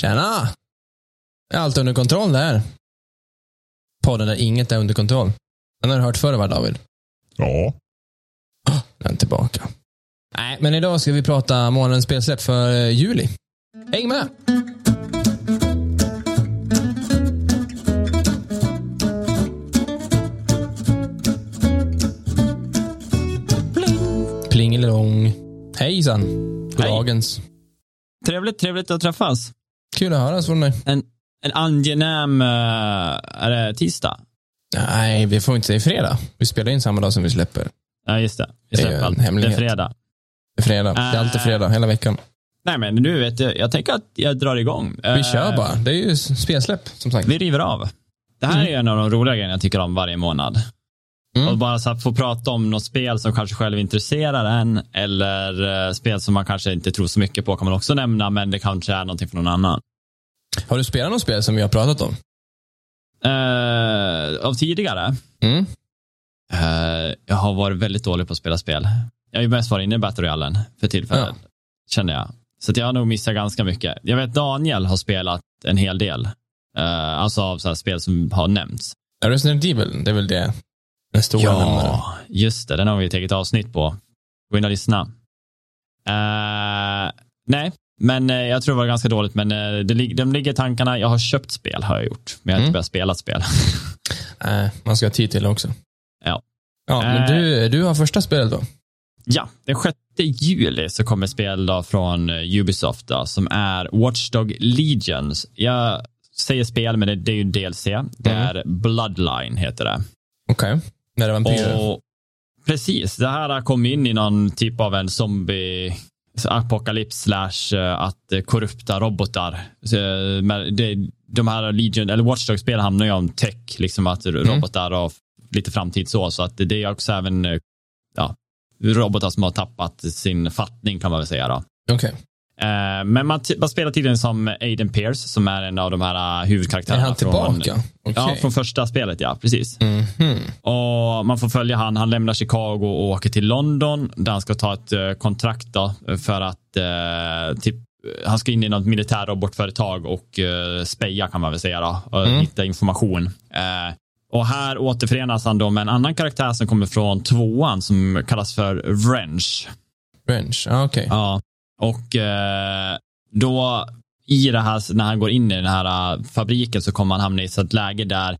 Tjena! Är allt under kontroll där? Podden där inget är under kontroll. Den har du hört förr va, David? Ja. Den är tillbaka. Nej, men idag ska vi prata månadens spelsläpp för eh, juli. Häng med! Plingelong. Hejsan! Goddagens. Trevligt, trevligt att träffas. Kul att höras från dig. En, en angenäm, uh, är det tisdag? Nej, vi får inte säga fredag. Vi spelar in samma dag som vi släpper. Ja, just det. Vi Det är släpper allt. Det är fredag. Det är fredag. Det är alltid Äh. fredag, hela veckan. Nej, men du vet, jag, jag tänker att jag drar igång. Vi Eh, kör bara. Det är ju spelsläpp, som sagt. Vi river av. Det här är en av de roliga grejerna jag tycker om varje månad. Mm. Och bara så få prata om något spel som kanske själv intresserar en, eller eh, spel som man kanske inte tror så mycket på kan man också nämna, men det kanske är någonting för någon annan. Har du spelat något spel som vi har pratat om? Eh, av tidigare, Mm. eh, jag har varit väldigt dålig på att spela spel. Jag har ju mest varit inne i Battle Royalen för tillfället, känner jag. Så jag har nog missat ganska mycket. Jag vet Daniel har spelat en hel del, eh, alltså av så spel som har nämnts. Resident Evil, det är väl det. Den stora. Ja, just det. Den har vi tagit avsnitt på. Gå in och lyssna. Eh, nej, men eh, jag tror det var ganska dåligt. Men eh, det, de ligger i tankarna. Jag har köpt spel, har jag gjort. Men jag har inte Mm. börjat spela spel. Nej, man ska ha tid till det också. Ja. Ja, men du, du har första spelet då? ja, den 6 juli så kommer spel då från Ubisoft då, som är Watchdog Legions. Jag säger spel, men det, det är ju DLC. Det Mm. är Bloodline, heter det. Okej. När det är vampyrer? Och, precis, det här kom in i någon typ av en zombie apokalyps slash eh, att korrupta robotar. Eh, de här Legion, eller Watchdog-spel handlar ju om tech, liksom att robotar och lite framtid så, så att det är också även eh, ja, robotar som har tappat sin fattning kan man väl säga då. Okej. Eh, Men man, man spelar tydligen som Aiden Pierce som är en av de här eh, Är huvudkaraktärerna. han tillbaka? Från, Okej. Ja, från första spelet, ja. Precis. Mhm. Och man får följa han. Han lämnar Chicago och åker till London där han ska ta ett eh, kontrakt då, för att typ, han ska in i något militärrobotföretag och eh, speja kan man väl säga då, och Mm. hitta information. Och här återförenas han då med en annan karaktär som kommer från tvåan som kallas för Wrench. Wrench, ah, okej. Ja, och eh, då i det här, när han går in i den här eh, fabriken så kommer han hamna i ett läge där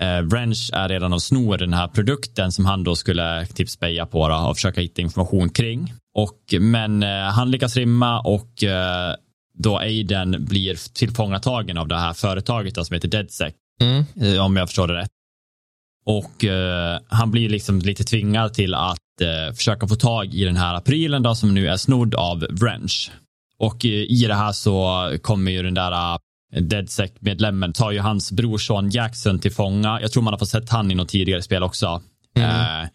eh, Wrench är redan och snor den här produkten som han då skulle typ speja på då, och försöka hitta information kring. Och, men eh, han lyckas rymma och eh, då Aiden blir tillfångatagen av det här företaget då, som heter DeadSec Mm. eh, om jag förstår det rätt. Och eh, han blir liksom lite tvingad till att eh, försöka få tag i den här prylen då, som nu är snodd av Wrench. Och eh, i det här så kommer ju den där uh, DeadSec-medlemmen, tar ju hans brorson Jackson till fånga. Jag tror man har fått sett han i något tidigare spel också. Mm. Eh,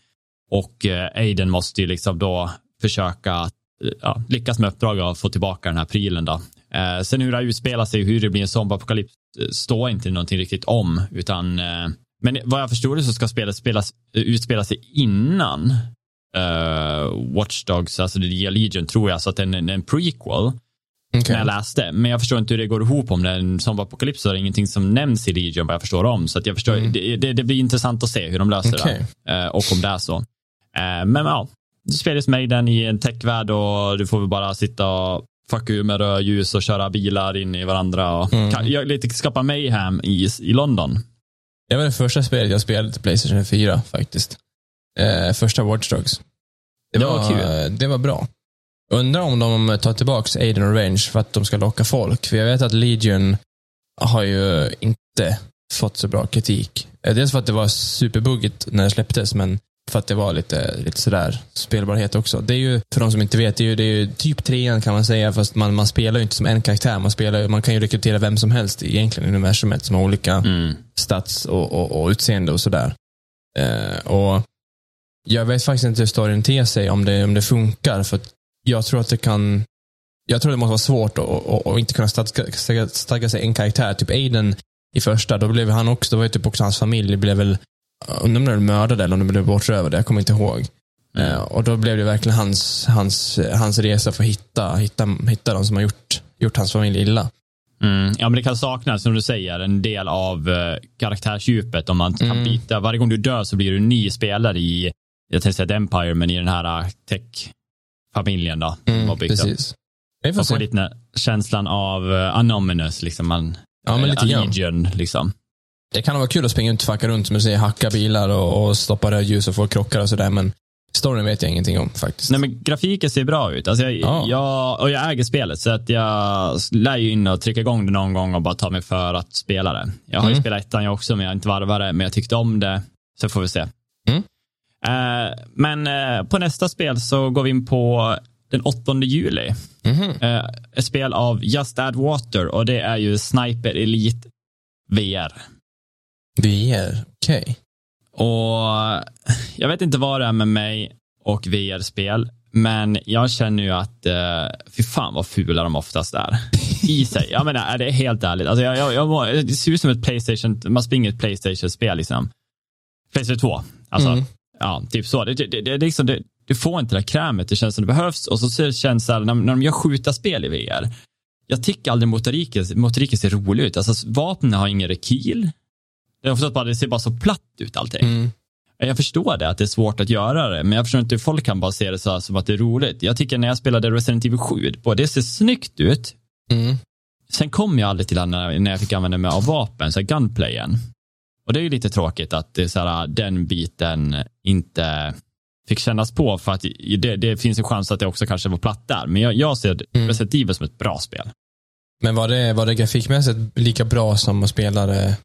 och eh, Aiden måste ju liksom då försöka eh, ja, lyckas med uppdraget och få tillbaka den här prylen då. Eh, sen hur det utspelar sig, hur det blir en zombieapokalyps, eh, står inte någonting riktigt om, utan eh, men vad jag förstår det så ska spelet spelas, eh, utspela sig innan uh, Watch Dogs, alltså The Legion tror jag, så att det är en, prequel Okej. när jag läste. Men jag förstår inte hur det går ihop om det är en zombieapokalyps så är det ingenting som nämns i Legion vad jag förstår om. Så att jag förstår, Mm. det, det, det blir intressant att se hur de löser Okej. det. Eh, och om det är så. Eh, men ja, du spelar som Maiden i en techvärld och du får väl bara sitta och fucka ur med rödljus och köra bilar in i varandra och Mm. kan, jag, lite skapa mayhem i, i London. Det var det första spelet jag spelade till Playstation 4 faktiskt. Eh, första Watch Dogs. Det var kul. Det var bra. Undrar om de tar tillbaks Aiden och Range för att de ska locka folk. För jag vet att Legion har ju inte fått så bra kritik. Eh, Dels för att det var superbuggigt när det släpptes, men för att det var lite, lite sådär spelbarhet också. Det är ju, för de som inte vet, det är ju, det är ju typ trean kan man säga, fast man, man spelar ju inte som en karaktär. Man, spelar, man kan ju rekrytera vem som helst egentligen i universumet som har olika Mm. stats och, och, och utseende och sådär. Eh, och jag vet faktiskt inte hur storyn ter sig, om det, om det funkar. För jag tror att det kan jag tror det måste vara svårt att, inte kunna stadga, sig en karaktär. Typ Aiden i första, då blev han också, då var ju typ också hans familj blev väl, undrar om de blev mördade eller om de blev bortrövade, jag kommer inte ihåg. Mm. Eh, och då blev det verkligen hans, hans, hans resa för att hitta, hitta, hitta de som har gjort, gjort hans familj illa. Mm. Ja, men det kan saknas, som du säger, en del av uh, karaktärsdjupet. Om man kan Mm. byta, varje gång du dör så blir du ny spelare i, jag tänkte säga Empire, men i den här uh, tech-familjen då. Mm, har byggt upp. precis. Får Man får se. lite känslan av uh, Anonymous, liksom. Man, Ja, men lite grann. Allegion, liksom. Det kan vara kul att springa ut och fucka runt, som du säger, hacka bilar och, och stoppa rödljus och få krockar och sådär, men storyn vet jag ingenting om faktiskt. Nej, men grafiken ser bra ut. Alltså jag, Ja. jag, och jag äger spelet, så att jag lär ju in och trycka igång det någon gång och bara ta mig för att spela det. Jag har ju Mm. spelat ettan jag också, men jag har inte varvat det, men jag tyckte om det. Så får vi se. Mm. Eh, men eh, på nästa spel så går vi in på den 8 juli. Mhm. Eh, ett spel av Just Add Water och det är ju Sniper Elite VR. VR, okej. Och jag vet inte vad det är med mig och VR-spel, men jag känner ju att, uh, fy fan vad fula de oftast är. I sig. Jag menar, det är helt ärligt. Alltså jag, jag, jag, det ser ut som ett Playstation, man springer ett Playstation-spel liksom. Playstation 2. Alltså, Mm. Ja, typ så. Det, det, det, liksom, det, du får inte det där krämet, det känns som det behövs. Och så känns det här, när, när de gör skjuta-spel i VR, jag tycker aldrig motoriken, motoriken ser rolig ut. Alltså vapnen har ingen rekyl. Det, är bara, det ser bara så platt ut allting. Mm. Jag förstår det, att det är svårt att göra det, men jag förstår inte hur folk kan bara se det så här, som att det är roligt. Jag tycker när jag spelade Resident Evil 7, både det ser snyggt ut, Mm. sen kom jag aldrig till det när jag fick använda mig av vapen, så här gunplayen. Och det är ju lite tråkigt att det så här, den biten inte fick kännas på, för att det, det finns en chans att det också kanske var platt där. Men jag, jag ser Mm. Resident Evil som ett bra spel. Men var det, var det grafikmässigt lika bra som att spela det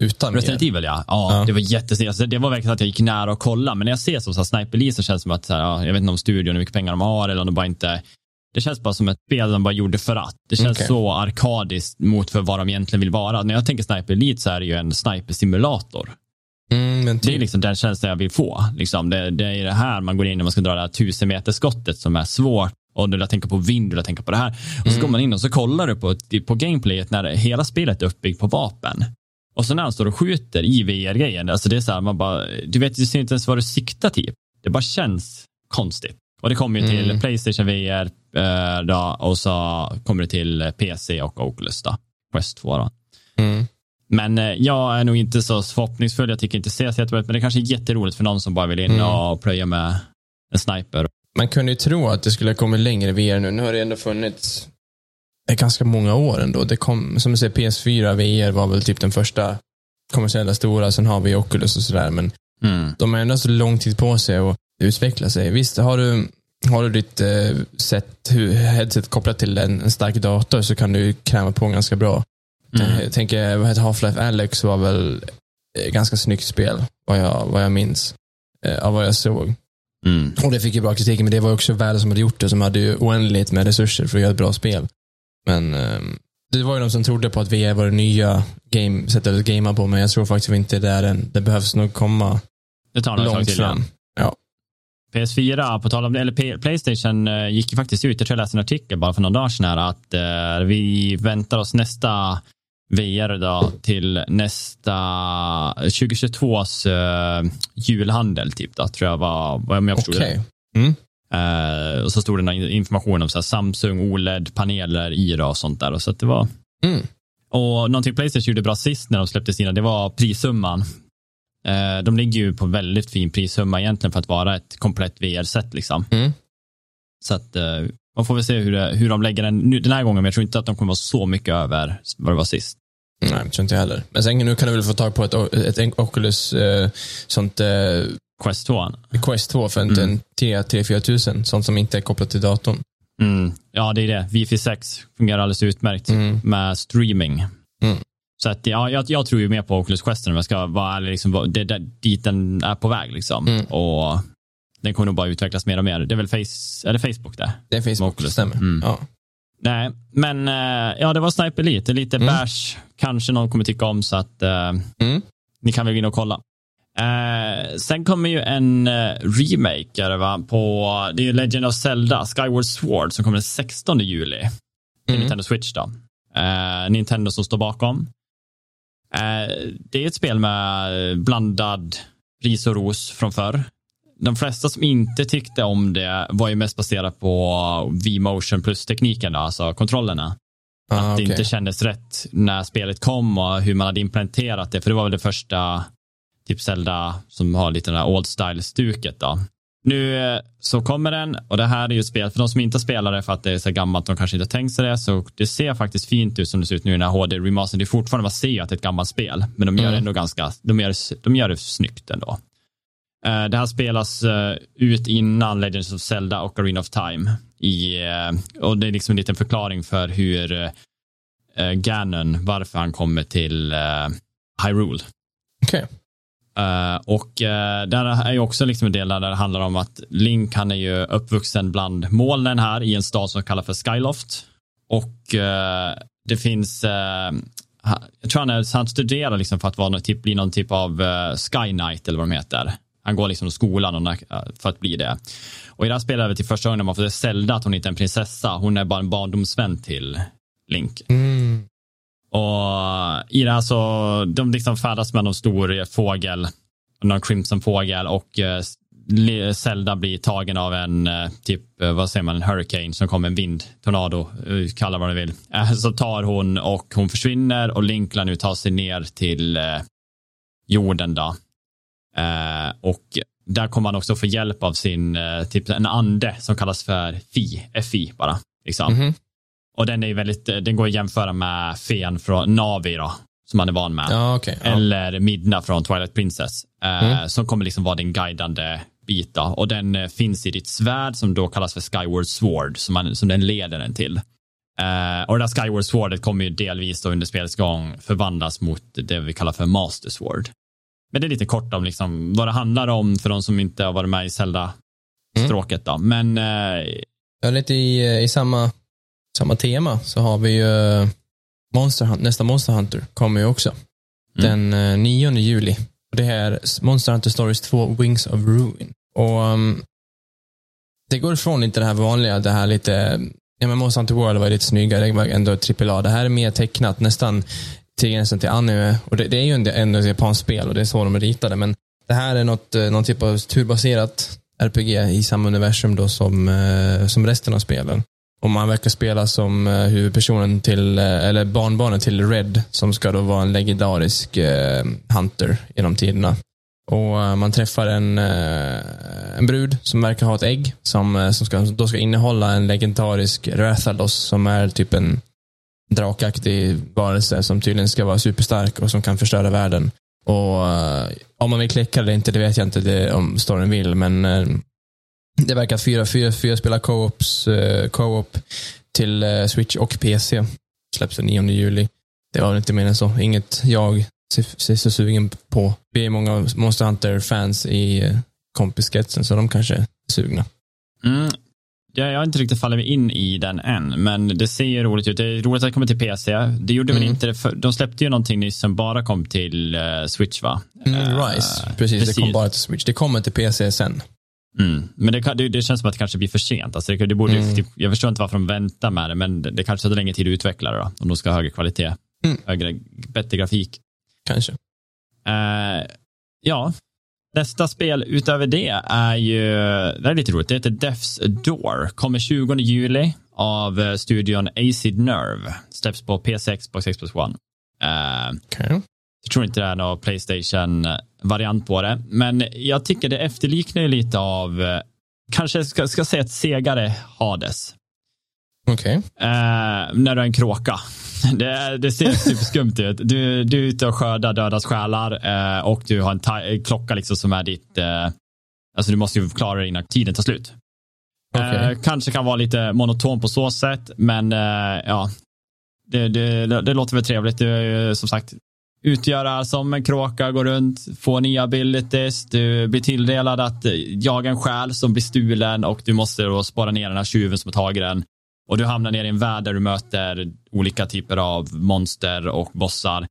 utan Resident VR? Evil ja. ja, Ja. det var jättesnyggt. Alltså, det var verkligen så att jag gick nära och kolla. Men när jag ser som så här Sniper Elite så känns det som att, så här, ja, jag vet inte om studion, hur mycket pengar de har eller om de bara inte det känns bara som ett spel de bara gjorde för att. Det känns Okej. så arkadiskt mot för vad de egentligen vill vara. När jag tänker Sniper Elite så är det ju en sniper-simulator. Mm, Det är typ. liksom den känslan jag vill få. Liksom, det, det är det här man går in och man ska dra det här tusen meter skottet som är svårt. Och du vill tänka på vind, du vill tänka på det här. Och så Mm. går man in och så kollar du på, på gameplayet när hela spelet är uppbyggt på vapen. Och så när han står och skjuter i VR-grejen, alltså det är så här, man bara, du vet, du ser inte ens vad du siktar till. Det bara känns konstigt. Och det kommer ju till Mm. Playstation VR eh, då, och så kommer det till PC och Oculus då. Quest 2 då. Mm. Men eh, jag är nog inte så förhoppningsfull. Jag tycker inte det ser så jättebra ut, men det kanske är jätteroligt för någon som bara vill in Mm. och plöja med en sniper. Man kunde ju tro att det skulle komma längre VR nu. Nu har det ändå funnits eh, ganska många år ändå. Det kom, som du säger, PS4 VR var väl typ den första kommersiella stora. Sen har vi Oculus och sådär. Men Mm. de har ändå så lång tid på sig att utveckla sig. Visst, har du, har du ditt eh, set, headset kopplat till en, stark dator så kan du kräma på ganska bra. Mm. Jag tänker, vad heter Half-Life Alex var väl eh, ganska snyggt spel, vad jag, vad jag minns. Eh, av vad jag såg. Mm. Och det fick ju bra kritik, men det var också världen som hade gjort det, som hade ju oändligt med resurser för att göra ett bra spel. Men ehm, det var ju de som trodde på att VR var det nya game, sättet att gamea på, men jag tror faktiskt inte det är än. Det behövs nog komma Det tar långt fram. PS4, på tal om det, eller Playstation eh, gick ju faktiskt ut, jag tror jag läste en artikel bara för några dagar sedan här, att eh, vi väntar oss nästa VR då till nästa 2022s eh, julhandel typ då, tror jag var, om jag förstod Okej. det. Mm. Eh, och så stod det information om så här Samsung OLED-paneler i och sånt där. Och så att det var, Mm. och någonting Playstation gjorde bra sist när de släppte sina, det var prissumman. Eh, de ligger ju på väldigt fin prissumma egentligen för att vara ett komplett VR-set liksom. Mm. Så att eh, man får väl se hur, det, hur de lägger den nu, den här gången, men jag tror inte att de kommer vara så mycket över vad det var sist. Nej, jag tror inte jag heller. Men sen nu kan du väl få tag på ett, ett Oculus eh, sånt eh, Quest 2. Quest 2 för Mm. en 3-4 tusen. Sånt som inte är kopplat till datorn. Mm. Ja, det är det. Wi-Fi 6 fungerar alldeles utmärkt Mm. med streaming. Mm. Så att, ja, jag, jag tror ju mer på Oculus Quest om jag ska vara ärlig, liksom, det är dit den är på väg. Liksom. Mm. Och den kommer nog bara utvecklas mer och mer. Det är väl face, är det Facebook det? Det är Facebook, Oculus. stämmer. Mm. Ja. Nej, men eh, ja, det var Sniper Elite. Lite Mm. bash. Kanske någon kommer tycka om, så att eh, Mm. ni kan väl gå in och kolla. Eh, sen kommer ju en eh, remake det, va? på det är ju Legend of Zelda, Skyward Sword, som kommer den 16 juli till Mm. Nintendo Switch. då. Eh, Nintendo som står bakom. Eh, det är ett spel med blandad ris och ros från förr. De flesta som inte tyckte om det var ju mest baserat på V-motion plus tekniken, då, alltså kontrollerna. Ah, att det okay. inte kändes rätt när spelet kom och hur man hade implementerat det. För det var väl det första typ Zelda som har lite den där old style-stuket då. Nu eh, så kommer den och det här är ju spel för de som inte spelar det för att det är så gammalt de kanske inte tänkt sig det så det ser faktiskt fint ut som det ser ut nu när HD remaster. Det är fortfarande man ser att det är ett gammalt spel men de gör mm. det ändå ganska, de gör, de gör det snyggt ändå. Eh, det här spelas eh, ut innan Legends of Zelda och Arena of Time i, och det är liksom en liten förklaring för hur Ganon, varför han kommer till Hyrule. Okej. Okay. Uh, och uh, där är ju också liksom en del där det handlar om att Link han är ju uppvuxen bland molnen här i en stad som kallas för Skyloft. Och uh, det finns, jag tror han, är, han studerar liksom för att vara, typ, bli någon typ av Sky Knight eller vad de heter. Han går liksom skolan för att bli det. Och i det här spelet är det till första gången man får se Zelda att hon inte är en prinsessa, hon är bara en barndomsvän till Link. Mm. Och i det här så, alltså, de liksom färdas med någon stor fågel, någon crimson fågel och eh, Zelda blir tagen av en eh, typ, eh, vad säger man, en hurricane som kommer, en vind, tornado, kalla vad du vill. Så tar hon och hon försvinner och Link nu tar sig ner till jorden då. Och där kommer han också få hjälp av sin, typ en ande som kallas för FI, FI bara. Liksom. Mm -hmm. Och den är väldigt, den går att jämföra med fen från Navi då, som man är van med. Ja, okay, ja. Eller Midna från Twilight Princess. Eh, mm. Som kommer liksom vara din guidande bit då. Och den eh, finns i ditt svärd som då kallas för Skyward Sword, som, man, som den leder den till. Uh, och det där Skyward Swordet kommer ju delvis då under spelets gång förvandlas mot det vi kallar för Master Sword. Men det är lite kort om liksom vad det handlar om för de som inte har varit med i Zelda-stråket mm. då. Men... Uh, ja, lite i, i samma samma tema så har vi ju eh, Monster Hunter, nästa Monster Hunter kommer ju också. Mm. Den 9 eh, juli. Det här är Monster Hunter Stories 2 Wings of Ruin. Och um, det går ifrån inte det här vanliga, det här lite, ja men Monster Hunter World var lite snyggare, det var ändå AAA. Det här är mer tecknat, nästan till gränsen till anime. Och det, det är ju ändå ett japanskt spel och det är så de ritade, men det här är något, eh, någon typ av turbaserat RPG i samma universum då som, som resten av spelen. Och man verkar spela som eh, huvudpersonen till, eh, eller barnbarnet till Red, som ska då vara en legendarisk eh, hunter genom tiderna. Och eh, man träffar en, eh, en brud som verkar ha ett ägg som, eh, som ska, då ska innehålla en legendarisk Rathalos som är typ en drakaktig varelse som tydligen ska vara superstark och som kan förstöra världen. Och om man vill klicka eller inte, det vet jag inte det, om storyn vill, men det verkar att fyra, fyra, fyra spelar co-ops, uh, co-op till uh, Switch och PC. Släpps den 9 juli. Det var inte mer än så. Inget jag ser så sugen på. Vi är många Monster Hunter-fans i uh, kompiskretsen, så de kanske är sugna. Mm. Ja, jag har inte riktigt fallit in i den än, men det ser ju roligt ut. Det är roligt att det kommer till PC. Det gjorde mm. väl inte det för, De släppte ju någonting nyss som bara kom till uh, Switch, va? Mm, Rise, uh, precis, precis, Det kom bara till Switch. Det kommer till PC sen. Mm. Men det, det, det, känns som att det kanske blir för sent. Alltså det, det borde, mm. typ, jag förstår inte varför de väntar med det, men det, det kanske tar längre tid att utveckla det då, om de ska ha högre kvalitet. Mm. Högre, bättre grafik. Kanske. Uh, ja, nästa spel utöver det är ju, det är lite roligt, det heter Death's Door. Kommer 20 juli av eh, studion Acid Nerve. Släpps på PC, Xbox, Xbox One. Uh, okay. Jag tror inte det är någon Playstation-variant på det. Men jag tycker det efterliknar lite av, kanske ska, ska säga ett segare Hades. Okej. Okay. Eh, när du är en kråka. Det, det ser superskumt ut. Du, du är ute och skördar dödas själar eh, och du har en klocka liksom som är ditt, eh, alltså du måste ju klara det innan tiden tar slut. Okay. Eh, kanske kan vara lite monoton på så sätt, men eh, ja, det, det, det, låter väl trevligt. Du är ju som sagt utgöra som en kråka, gå runt, få nya abilities, du blir tilldelad att jaga en själ som blir stulen och du måste då spara ner den här tjuven som har tagit den. Och du hamnar ner i en värld där du möter olika typer av monster och bossar.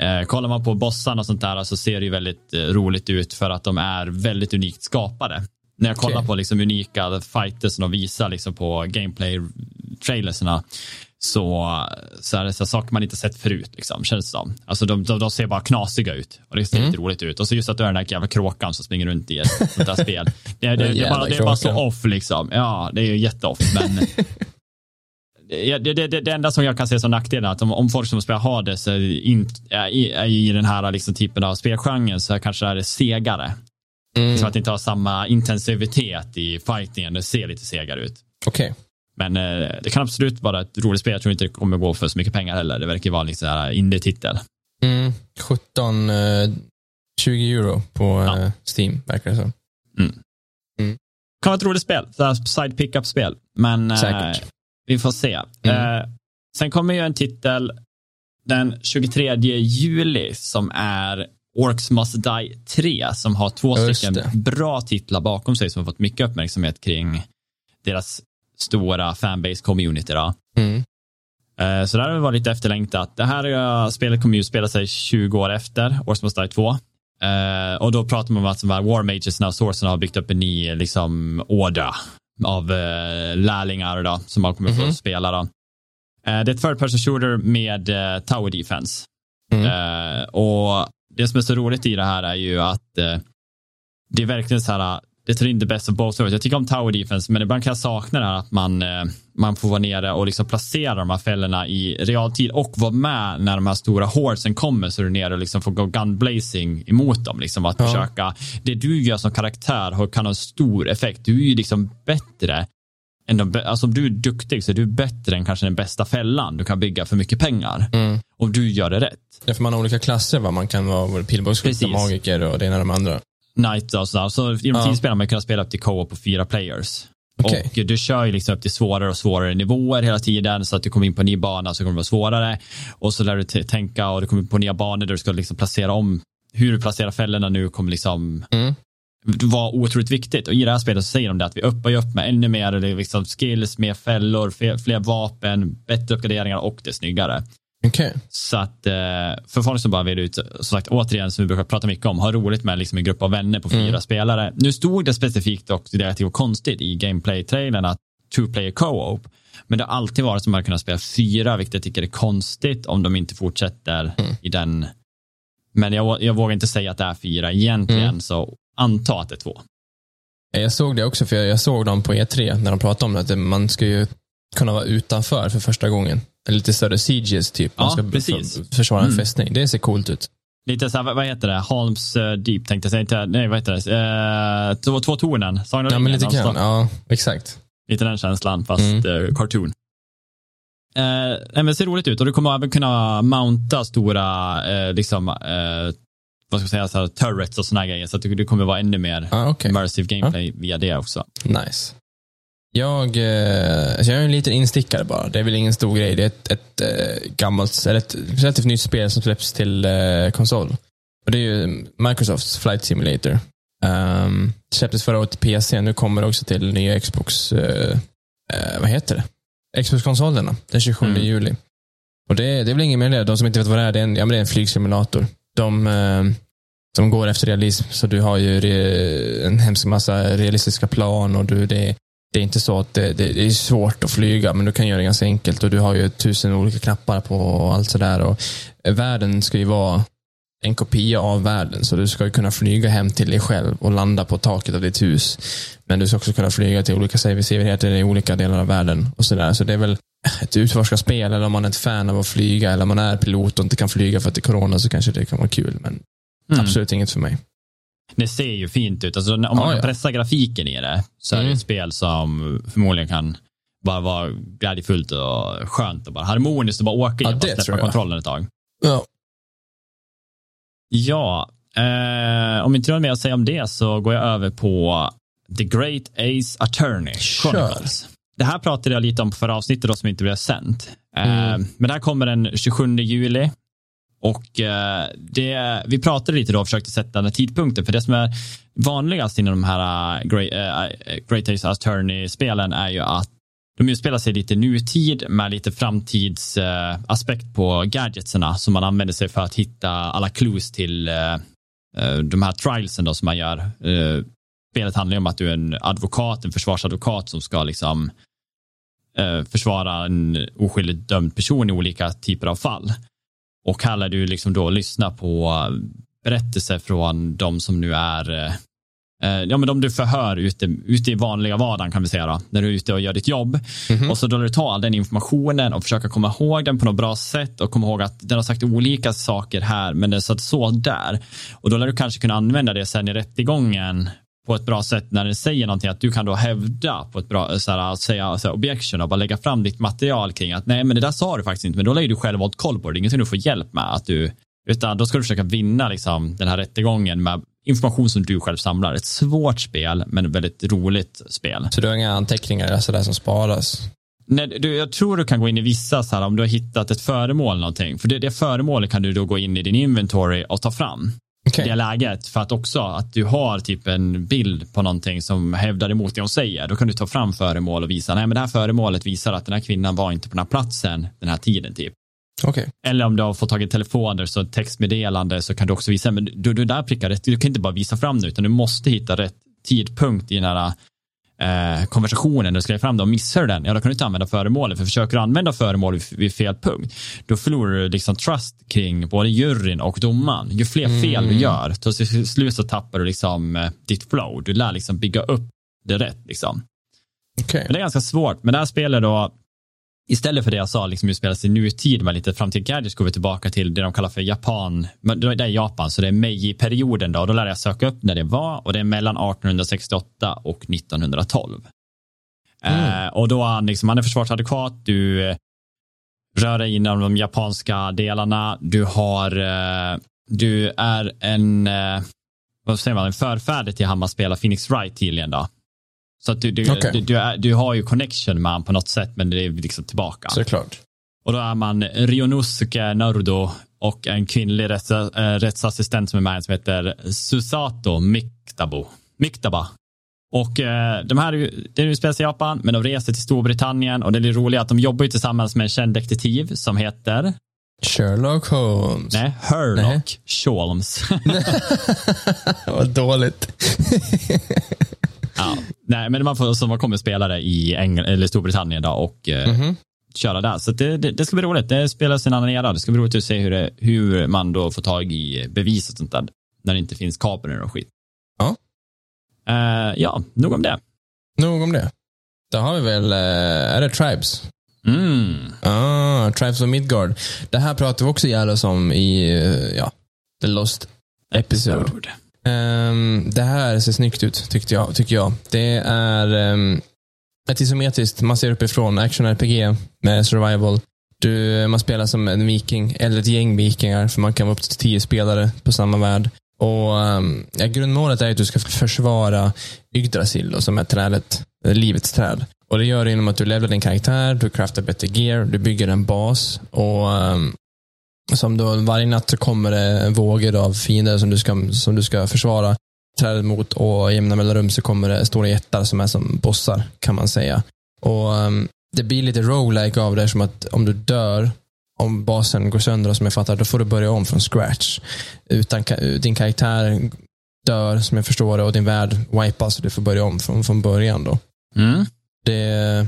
Eh, kollar man på bossarna och sånt där så ser det ju väldigt eh, roligt ut för att de är väldigt unikt skapade. När jag kollar okay. på liksom unika fighters som de visar liksom på gameplay-trailerserna så, så är det så saker man inte sett förut, liksom, känns det som. Alltså de, de, de ser bara knasiga ut och det ser mm. lite roligt ut. Och så just att du är den där jävla kråkan som springer runt i ett sånt där spel. Det, det, det, är bara, det är bara så off liksom. Ja, det är ju jätteoff, men det, det, det, det enda som jag kan se som nackdel är att om, om folk som spelar Hades är, in, är, i, är i den här liksom typen av spelgenren så kanske är det segare. Mm. Så att det inte har samma intensivitet i fightingen. Det ser lite segare ut. Okej. Men eh, det kan absolut vara ett roligt spel. Jag tror inte det kommer gå för så mycket pengar heller. Det verkar vara en indie-titel. Mm. 17, eh, 20 euro på eh, Ja. Steam, verkar det som. Kan vara ett roligt spel. Så här Side pickup-spel. Men eh, vi får se. Mm. Eh, sen kommer ju en titel den 23 juli som är Orcs Must Die 3 som har två Just stycken det. bra titlar bakom sig som har fått mycket uppmärksamhet kring deras stora fanbase-community. Då. Mm. Eh, Så där har det varit lite efterlängtat. Det här spelet kommer ju spela sig 20 år efter Orcs Must Die 2. Eh, och då pratar man om att War Mages och Sourcen har byggt upp en ny liksom, order av eh, lärlingar då, som man kommer få Mhm. spela. Då. Det är ett third person shooter med tower defense. Mm. Och det som är så roligt i det här är ju att det är verkligen så här, det tar in the best of both worlds. Jag tycker om tower defense, men ibland kan jag sakna det här att man, eh, man får vara nere och liksom placera de här fällorna i realtid och vara med när de här stora hordesen kommer så du är nere och liksom får gå gunblazing emot dem. Liksom att Ja. försöka, det du gör som karaktär har- kan ha en stor effekt. Du är ju liksom bättre än de, alltså om du är duktig så är du bättre än kanske den bästa fällan du kan bygga för mycket pengar. Mm. Och du gör det rätt. Ja, för man har olika klasser, va? Man kan vara pilbågsskytt, magiker och det ena och de andra. Knight och sådär. Så i de Ja. tidigare man kunnat spela upp till co-op på fyra players. Okej. Och du kör ju liksom upp till svårare och svårare nivåer hela tiden så att du kommer in på en ny bana så kommer det vara svårare. Och så lär du tänka och du kommer på nya banor där du ska liksom placera om hur du placerar fällorna nu kommer liksom Mm. vara otroligt viktigt. Och i det här spelet så säger de det att vi uppar ju upp med ännu mer liksom skills, mer fällor, fler, fler vapen, bättre uppgraderingar och det är snyggare. Okej. Så att eh, för folk som bara vill ut, som sagt återigen som vi brukar prata mycket om, ha roligt med liksom en grupp av vänner på fyra Mm. spelare. Nu stod det specifikt och det var konstigt i gameplay-trailern att two player co-op. Men det har alltid varit som att man kunnat spela fyra, vilket jag tycker är konstigt om de inte fortsätter Mm. i den. Men jag, jag vågar inte säga att det är fyra egentligen, Mm. så anta att det är två. Jag såg det också, för jag, jag såg dem på E3 när de pratade om det, att man ska ju kunna vara utanför för första gången. Lite större sieges typ. Man Ja, ska precis. försvara en Mm. fästning. Det ser coolt ut. Lite så här, vad- heter det? Holmes eh, Deep tänkte jag säga. Inte, nej, vad heter det? Eh, två, två tornen. Sagan Ja, men lite grann. Ja, exakt. Lite den känslan, fast Mm. eh, cartoon. Men det ser roligt ut och du kommer även kunna mounta stora, eh, liksom, eh, vad ska jag säga, så här, turrets och här grejer. Så att det, kommer vara ännu mer Ja, okej. immersive gameplay via det också. Nice. Jag, eh, alltså jag är en liten instickare bara. Det är väl ingen stor grej. Det är ett, ett eh, gammalt, eller ett relativt nytt spel som släpps till eh, konsol. Och det är ju Microsofts Flight Simulator. Um, det släpptes förra året till PC. Nu kommer det också till nya Xbox, eh, eh, vad heter det? Xbox-konsolerna den 27 Mm. juli. Och det, det är väl ingen mer det. De som inte vet vad det är, det är en, ja, men det är en flygsimulator. De, eh, de går efter realism, så du har ju re, en hemsk massa realistiska plan och du, det, det är inte så att det, det, det är svårt att flyga, men du kan göra det ganska enkelt och du har ju tusen olika knappar på och allt sådär. Och eh, världen ska ju vara en kopia av världen, så du ska ju kunna flyga hem till dig själv och landa på taket av ditt hus. Men du ska också kunna flyga till olika sevärdheter i olika delar av världen och sådär. Så det är väl ett utforskarspel, eller om man är ett fan av att flyga, eller om man är pilot och inte kan flyga för att det är corona, så kanske det kan vara kul. Men Mm. absolut inget för mig. Det ser ju fint ut. Alltså, om man kan ja. pressa grafiken i det så är det Mm. ett spel som förmodligen kan bara vara glädjefullt och skönt och bara harmoniskt och bara åka Ja, och det tror släppa kontrollen ett tag. Ja. Ja, eh, om inte du har mer att säga om det så går jag över på The Great Ace Attorney Kör. Chronicles. Det här pratade jag lite om på förra avsnittet då, som inte blev sänt. Eh, Mm. Men det här kommer den 27 juli. Och eh, det, vi pratade lite då och försökte sätta den här tidpunkten. För det som är vanligast inom de här Great, eh, eh, eh Great Ace Attorney-spelen är ju att de utspelar sig lite nutid med lite framtidsaspekt eh, på gadgetserna som man använder sig för att hitta alla clues till eh, eh, de här trialsen då som man gör. Eh, spelet handlar ju om att du är en advokat, en försvarsadvokat som ska liksom försvara en oskyldigt dömd person i olika typer av fall. Och lär du liksom då lyssna på berättelser från de som nu är eh, Eh, ja, men de du förhör ute, ute i vanliga vardagen kan vi säga då, när du är ute och gör ditt jobb. Mm-hmm. Och så då du tar all den informationen och försöka komma ihåg den på något bra sätt och komma ihåg att den har sagt olika saker här, men den satt så där. Och då lär du kanske kunna använda det sen i rättegången på ett bra sätt när den säger någonting, att du kan då hävda på ett bra, så här, säga så här, objection och bara lägga fram ditt material kring att nej, men det där sa du faktiskt inte, men då lägger du själv åt koll på det, det är ingenting du får hjälp med, att du, utan då ska du försöka vinna liksom, den här rättegången med information som du själv samlar. Ett svårt spel, men väldigt roligt spel. Så du har inga anteckningar alltså där som sparas? Nej, du, jag tror du kan gå in i vissa, så här, om du har hittat ett föremål eller någonting. För det, det föremålet kan du då gå in i din inventory och ta fram. Okay. Det läget. För att också att du har typ en bild på någonting som hävdar emot det hon säger. Då kan du ta fram föremål och visa, nej men det här föremålet visar att den här kvinnan var inte på den här platsen den här tiden typ. Okay. Eller om du har fått tag i telefoner så textmeddelande så kan du också visa, men du, du där prickar rätt, du kan inte bara visa fram det utan du måste hitta rätt tidpunkt i den här eh, konversationen du skriver fram det och missar du den, ja då kan du inte använda föremålet för försöker du använda föremål vid fel punkt då förlorar du liksom trust kring både juryn och domaren. Ju fler mm. fel du gör, till slut så tappar du liksom eh, ditt flow. Du lär liksom bygga upp det rätt liksom. Okay. Men det är ganska svårt, men det här spelet då istället för det jag sa, liksom spelas i nutid med lite framtid gadgets går vi tillbaka till det de kallar för Japan. Det är Japan, så det är Meiji-perioden då. Då lär jag söka upp när det var och det är mellan 1868 och 1912. Mm. Eh, och då han, liksom, han är försvarsadekvat, du eh, rör dig inom de japanska delarna, du har, eh, du är en, eh, vad säger man, en förfäder till han man spelar Phoenix Wright tydligen då. Så att du, du, okay. du, du, är, du, har ju connection med honom på något sätt, men det är liksom tillbaka. Såklart. Och då är man Rionosuke Narudo och en kvinnlig rätts, äh, rättsassistent som är med som heter Susato Miktabo. Miktaba. Och eh, de här det utspelar i Japan, men de reser till Storbritannien och det är roligt att de jobbar ju tillsammans med en känd detektiv som heter Sherlock Holmes. Nej, Herlock Holmes. Vad dåligt. Ja. Nej, men man får som kommer spelare i Engl eller Storbritannien då och mm -hmm. köra där. Så det, det, det, ska bli roligt. Det spelas en annan era. Det ska bli roligt att se hur, det, hur man då får tag i bevis och sånt där. När det inte finns kameror och skit. Ja. Uh, ja, nog om det. Nog om det. Då har vi väl, uh, är det Tribes? Mm. Ah, Tribes of Midgard. Det här pratar vi också ihjäl om i, uh, ja, The Lost Episode. episode. Um, det här ser snyggt ut, tyckte jag, tycker jag. Det är um, ett isometriskt, man ser uppifrån, action-RPG med survival. Du, man spelar som en viking, eller ett gäng vikingar, för man kan vara upp till tio spelare på samma värld. Och um, ja, Grundmålet är att du ska försvara Yggdrasil, som är trädet, livets träd. Och Det gör du genom att du levlar din karaktär, du craftar bättre gear, du bygger en bas och um, som då, varje natt så kommer det vågor av fiender som du ska, som du ska försvara trädet mot och i jämna mellanrum så kommer det stora jättar som är som bossar kan man säga. Och um, Det blir lite roguelike av det som att om du dör om basen går sönder som jag fattar, då får du börja om från scratch. Utan, din karaktär dör, som jag förstår det, och din värld wipas och du får börja om från, från början. då. Mm. Det,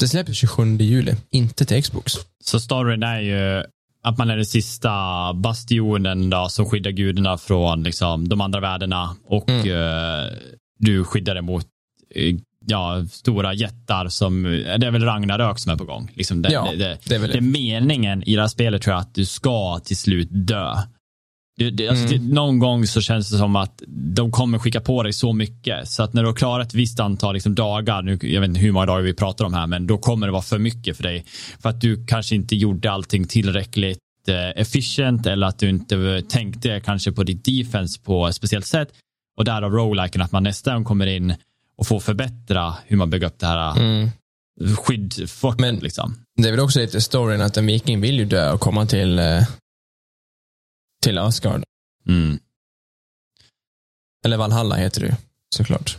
det släpps 27 juli, inte till Xbox. Så storyn är ju att man är den sista bastionen då, som skyddar gudarna från liksom, de andra världarna och mm. uh, du skyddar det mot uh, ja, stora jättar som, det är väl Ragnarök som är på gång. Liksom det, ja, det, det, det, är det meningen i det här spelet tror jag att du ska till slut dö. Det, det, alltså, mm. någon gång så känns det som att de kommer skicka på dig så mycket så att när du har klarat ett visst antal liksom, dagar, nu, jag vet inte hur många dagar vi pratar om här, men då kommer det vara för mycket för dig. För att du kanske inte gjorde allting tillräckligt eh, efficient eller att du inte tänkte kanske på ditt defense på ett speciellt sätt. Och därav rogueliken att man nästa gång kommer in och får förbättra hur man bygger upp det här mm. skyddfortet. Liksom. det är väl också lite storyn att en viking vill ju dö och komma till eh, till Asgard. Mm. Eller Valhalla heter det ju, såklart.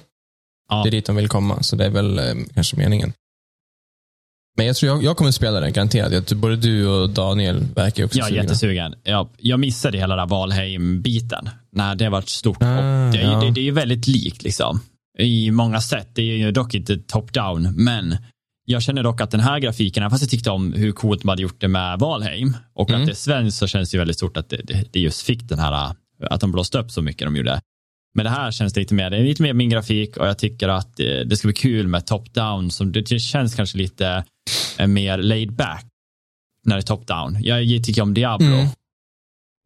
Ja. Det är dit de vill komma, så det är väl eh, kanske meningen. Men jag tror jag, jag kommer spela den, garanterat. Både du och Daniel verkar också Jag är jättesugen. Jag, jag missade hela den Valheim-biten. När det var stort. Ah, det, är, ja. det, det är väldigt likt liksom. I många sätt. Det är ju dock inte top-down, men jag känner dock att den här grafiken, fast jag tyckte om hur coolt man hade gjort det med Valheim och mm. att det är svenskt så känns det väldigt stort att det, det, det, just fick den här, att de blåste upp så mycket de gjorde. Men det här känns lite mer, det är lite mer min grafik och jag tycker att eh, det ska bli kul med top-down. Som det känns kanske lite eh, mer laid back när det är top-down. Jag tycker om Diablo. Mm.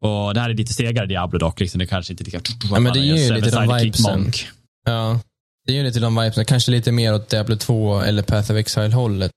Och det här är lite segare Diablo dock, liksom. det kanske inte lika... Ja, men det ger ju lite de vibesen. Ja, det ger lite de vibesen. Kanske lite mer åt Diablo 2 eller Path of Exile-hållet.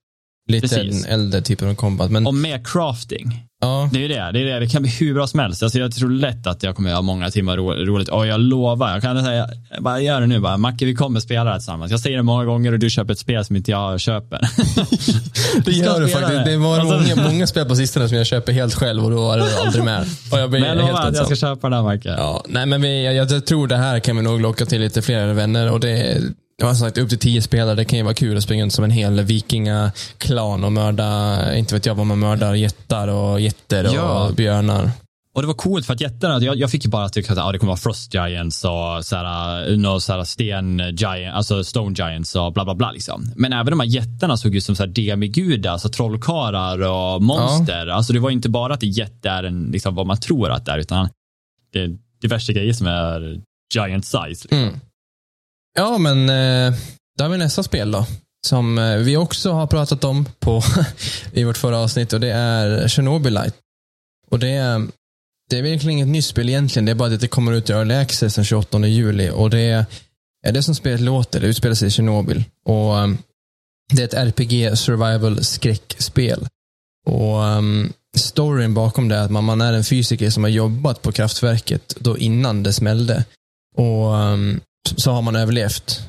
Lite Precis. en äldre typ av combat. Men... Och mer crafting. Ja. Det är det. Det, är det. det kan bli hur bra som helst. Alltså, jag tror lätt att jag kommer ha många timmar ro roligt. Och jag lovar, jag kan säga, bara gör det nu bara. Macke, vi kommer spela det här tillsammans. Jag säger det många gånger och du köper ett spel som inte jag köper. det gör du faktiskt. Det var alltså... många, många spel på sistone som jag köper helt själv och då var det aldrig med. Och jag men jag lovar att jag ska köpa den här Macke. Ja, nej, men vi, jag, jag, tror det här kan vi nog locka till lite fler vänner och det jag har sagt upp till tio spelare, det kan ju vara kul att springa runt som en hel vikingaklan och mörda, inte vet jag vad man mördar, jättar och jätter och ja. björnar. Och det var coolt för att jättarna, jag, jag fick ju bara tycka att ah, det kommer vara Frost Giants och såhär, no, såhär sten giant, alltså Stone Giants och bla bla bla. Liksom. Men även de här jättarna såg ut som så demigudar, alltså trollkarlar och monster. Ja. Alltså det var inte bara att jätte är en, liksom, vad man tror att det är, utan det är diverse grejer som är giant size. Liksom. Mm. Ja, men eh, då har vi nästa spel då. Som eh, vi också har pratat om på i vårt förra avsnitt och det är Chernobylite. Och det är, det är verkligen inget nytt spel egentligen. Det är bara att det kommer ut i Early Access den 28 juli. Och det är det som spelet låter. Det utspelar sig i Tjernobyl. Och um, det är ett RPG survival skräckspel. Och um, storyn bakom det är att man, man är en fysiker som har jobbat på kraftverket då innan det smällde. Och um, så har man överlevt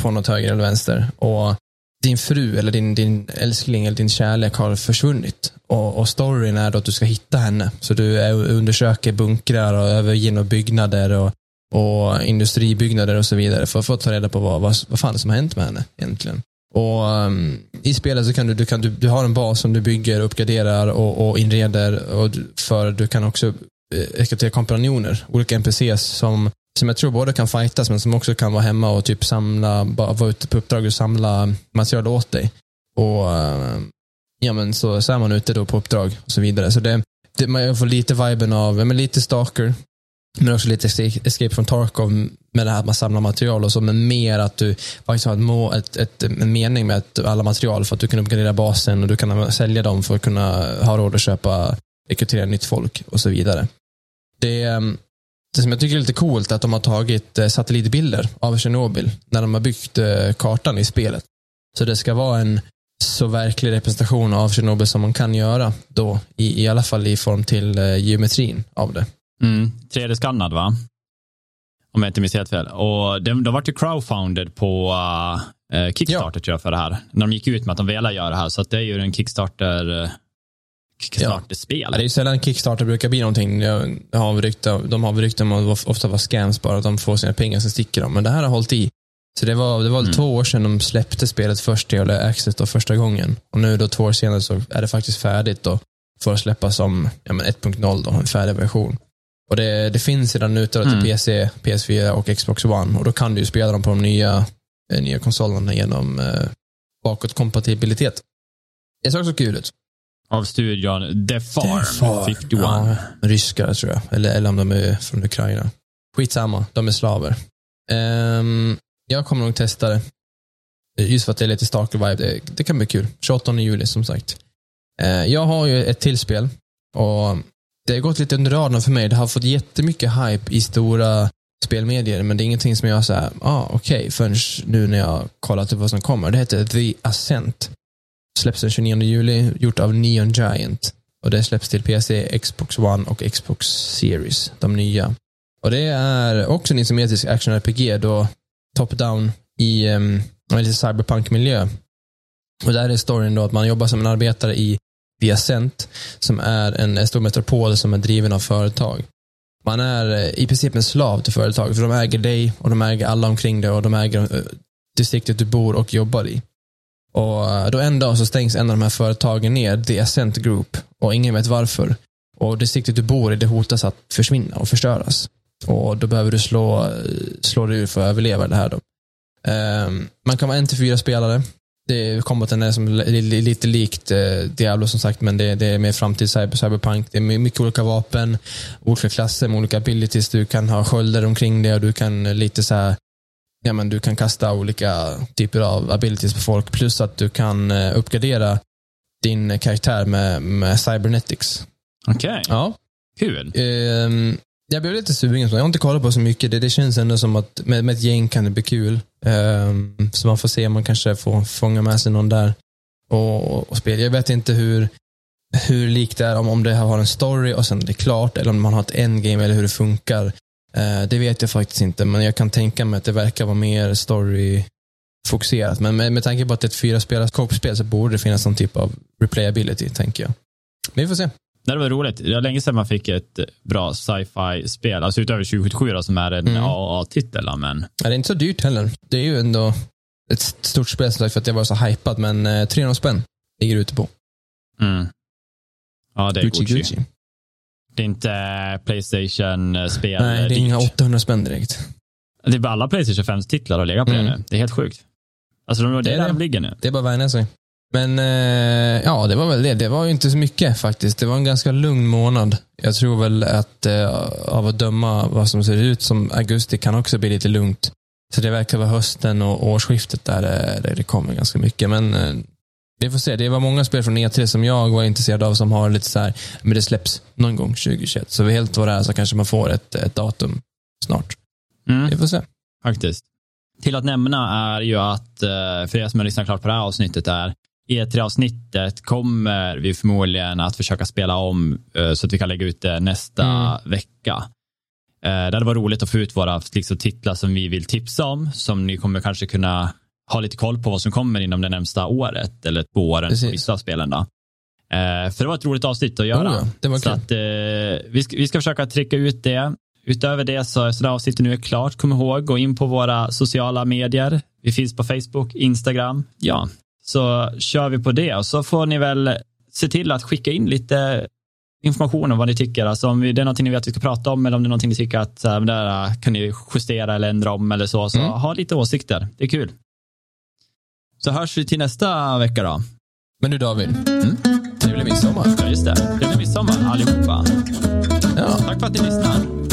på något höger eller vänster. Och din fru eller din, din älskling eller din kärlek har försvunnit. Och, och storyn är då att du ska hitta henne. Så du är, undersöker bunkrar och övergivna byggnader och, och industribyggnader och så vidare för att få ta reda på vad, vad, vad fan som har hänt med henne egentligen. Och um, I spelet så kan du, du, kan, du, du har en bas som du bygger, uppgraderar och, och inreder. Och för Du kan också eh, rekrytera kompanjoner, olika NPCs som som jag tror både kan fightas men som också kan vara hemma och typ samla, bara vara ute på uppdrag och samla material åt dig. Och eh, ja men så, så är man ute då på uppdrag och så vidare. Så det, det man får lite viben av, men lite stalker, men också lite escape from Tarkov med det här att man samlar material och så, men mer att du faktiskt har ett, må, ett, ett, en mening med alla material för att du kan uppgradera basen och du kan sälja dem för att kunna ha råd att köpa, rekrytera nytt folk och så vidare. Det, ehm, det som jag tycker är lite coolt är att de har tagit eh, satellitbilder av Tjernobyl när de har byggt eh, kartan i spelet. Så det ska vara en så verklig representation av Tjernobyl som man kan göra då, i, i alla fall i form till eh, geometrin av det. Mm, 3D-skannad va? Om jag inte minns helt fel. Och de, de var ju crowdfunded på uh, Kickstarter ja. för det här. När de gick ut med att de ville göra det här. Så det är ju en Kickstarter Kickstarter-spel. Ja. Det är ju sällan Kickstarter brukar bli någonting. Jag har rykte, de har rykte om att ofta vara scams bara, att de får sina pengar, sen sticker de. Men det här har hållit i. Så det var, det var mm. två år sedan de släppte spelet först Early Access då, första gången. Och nu då två år senare så är det faktiskt färdigt då, för att släppas som ja, 1.0, då, en färdig version. Och det, det finns redan ute till mm. PC, PS4 och Xbox One. Och då kan du ju spela dem på de nya, eh, nya konsolerna genom eh, bakåtkompatibilitet. Det ser också kul ut. Av studion The Farm, The Farm. 51. Ja, ryskare tror jag. Eller, eller om de är från Ukraina. Skitsamma, de är slaver. Um, jag kommer nog testa det. Just för att det är lite stalker vibe. Det, det kan bli kul. 28 juli som sagt. Uh, jag har ju ett till spel. Och det har gått lite under radarn för mig. Det har fått jättemycket hype i stora spelmedier, men det är ingenting som jag säger, ah, okej, okay, förrän nu när jag kollat upp vad som kommer. Det heter The Ascent släpps den 29 juli, gjort av Neon Giant. Och det släpps till PC, Xbox One och Xbox Series, de nya. Och det är också en isometrisk action-RPG då top-down i um, en lite cyberpunk-miljö. Och där är storyn då att man jobbar som en arbetare i Viacent, som är en stor metropol som är driven av företag. Man är eh, i princip en slav till företaget, för de äger dig och de äger alla omkring dig och de äger eh, distriktet du bor och jobbar i. Och eh, då en dag så stängs en av de här företagen ner, The Ascent Group, och ingen vet varför. Och distriktet du bor i, det hotas att försvinna och förstöras. Och då behöver du slå, eh, slå dig ur för att överleva det här. Då. Um, man kan vara en till fyra spelare. det, är eh, som lite likt eh, Diablo som sagt, men det, det är mer framtid cyber, cyberpunk. Det är mycket olika vapen, olika klasser med olika abilities. Du kan ha sköldar omkring dig och du kan lite så här, ja men du kan kasta olika typer av abilities på folk. Plus att du kan eh, uppgradera din karaktär med, med cybernetics. Okej, Ja. kul. Ehm, jag blev lite sugen. Jag har inte kollat på så mycket. Det, det känns ändå som att med, med ett gäng kan det bli kul. Ehm, så man får se om man kanske får fånga med sig någon där och, och spela. Jag vet inte hur, hur likt det är, om, om det har en story och sen är det klart, eller om man har ett endgame eller hur det funkar. Eh, det vet jag faktiskt inte, men jag kan tänka mig att det verkar vara mer story-fokuserat. Men med, med tanke på att det är ett fyra spelars co-spel så borde det finnas någon typ av replayability, tänker jag. Men vi får se. Det var roligt. Det var länge sedan man fick ett bra sci-fi-spel. Alltså utöver 2077 då, som är en Mm. AAA-titel. då, Men Ja, det är inte så dyrt heller. Det är ju ändå ett stort spel för att jag var så hypad, men eh, 300 spänn ligger ute på. mm. Ja, det är Gucci, Gucci. Gucci. Det är inte Playstation-spel. Nej, det är inga 800 spänn direkt. Det är bara alla Playstation 5-titlar har legat på Mm. det nu. Det är helt sjukt. Alltså, de- det Det är är där det. de ligger nu. Det är bara att vänja sig. Men eh, ja, det var väl det. Det var ju inte så mycket faktiskt. Det var en ganska lugn månad. Jag tror väl att eh, av att döma vad som ser ut som augusti kan också bli lite lugnt. Så det verkar vara hösten och årsskiftet där, eh, där det kommer ganska mycket. Men eh, vi får se. Det var många spel från E3 som jag var intresserad av som har lite så här, men det släpps någon gång 2021. Så vi helt vad det är så kanske man får ett, ett datum snart. Mm. Vi får se. Faktiskt. Till att nämna är ju att, eh, för er som har lyssnat klart på det här avsnittet, är E3-avsnittet kommer vi förmodligen att försöka spela om eh, så att vi kan lägga ut det nästa Mm. vecka. Eh, Det hade varit roligt att få ut våra liksom, titlar som vi vill tipsa om, som ni kommer kanske kunna ha lite koll på vad som kommer inom det närmsta året eller två åren Precis. på vissa av spelen. Då. Eh, För det var ett roligt avsnitt att göra. Oh ja, så att, eh, vi, ska, vi ska försöka trycka ut det. Utöver det så, så det avsnittet nu är klart, kom ihåg, gå in på våra sociala medier. Vi finns på Facebook, Instagram. Ja, så kör vi på det och så får ni väl se till att skicka in lite information om vad ni tycker. Alltså om det är någonting ni vet att vi ska prata om eller om det är någonting ni tycker att så här, där äh, kan ni justera eller ändra om eller så. Så Mm. ha lite åsikter. Det är kul. Så hörs vi till nästa vecka då. Men du David, Mm. trevlig midsommar. Ja, just det. Blir midsommar allihopa. Ja. Tack för att ni lyssnar.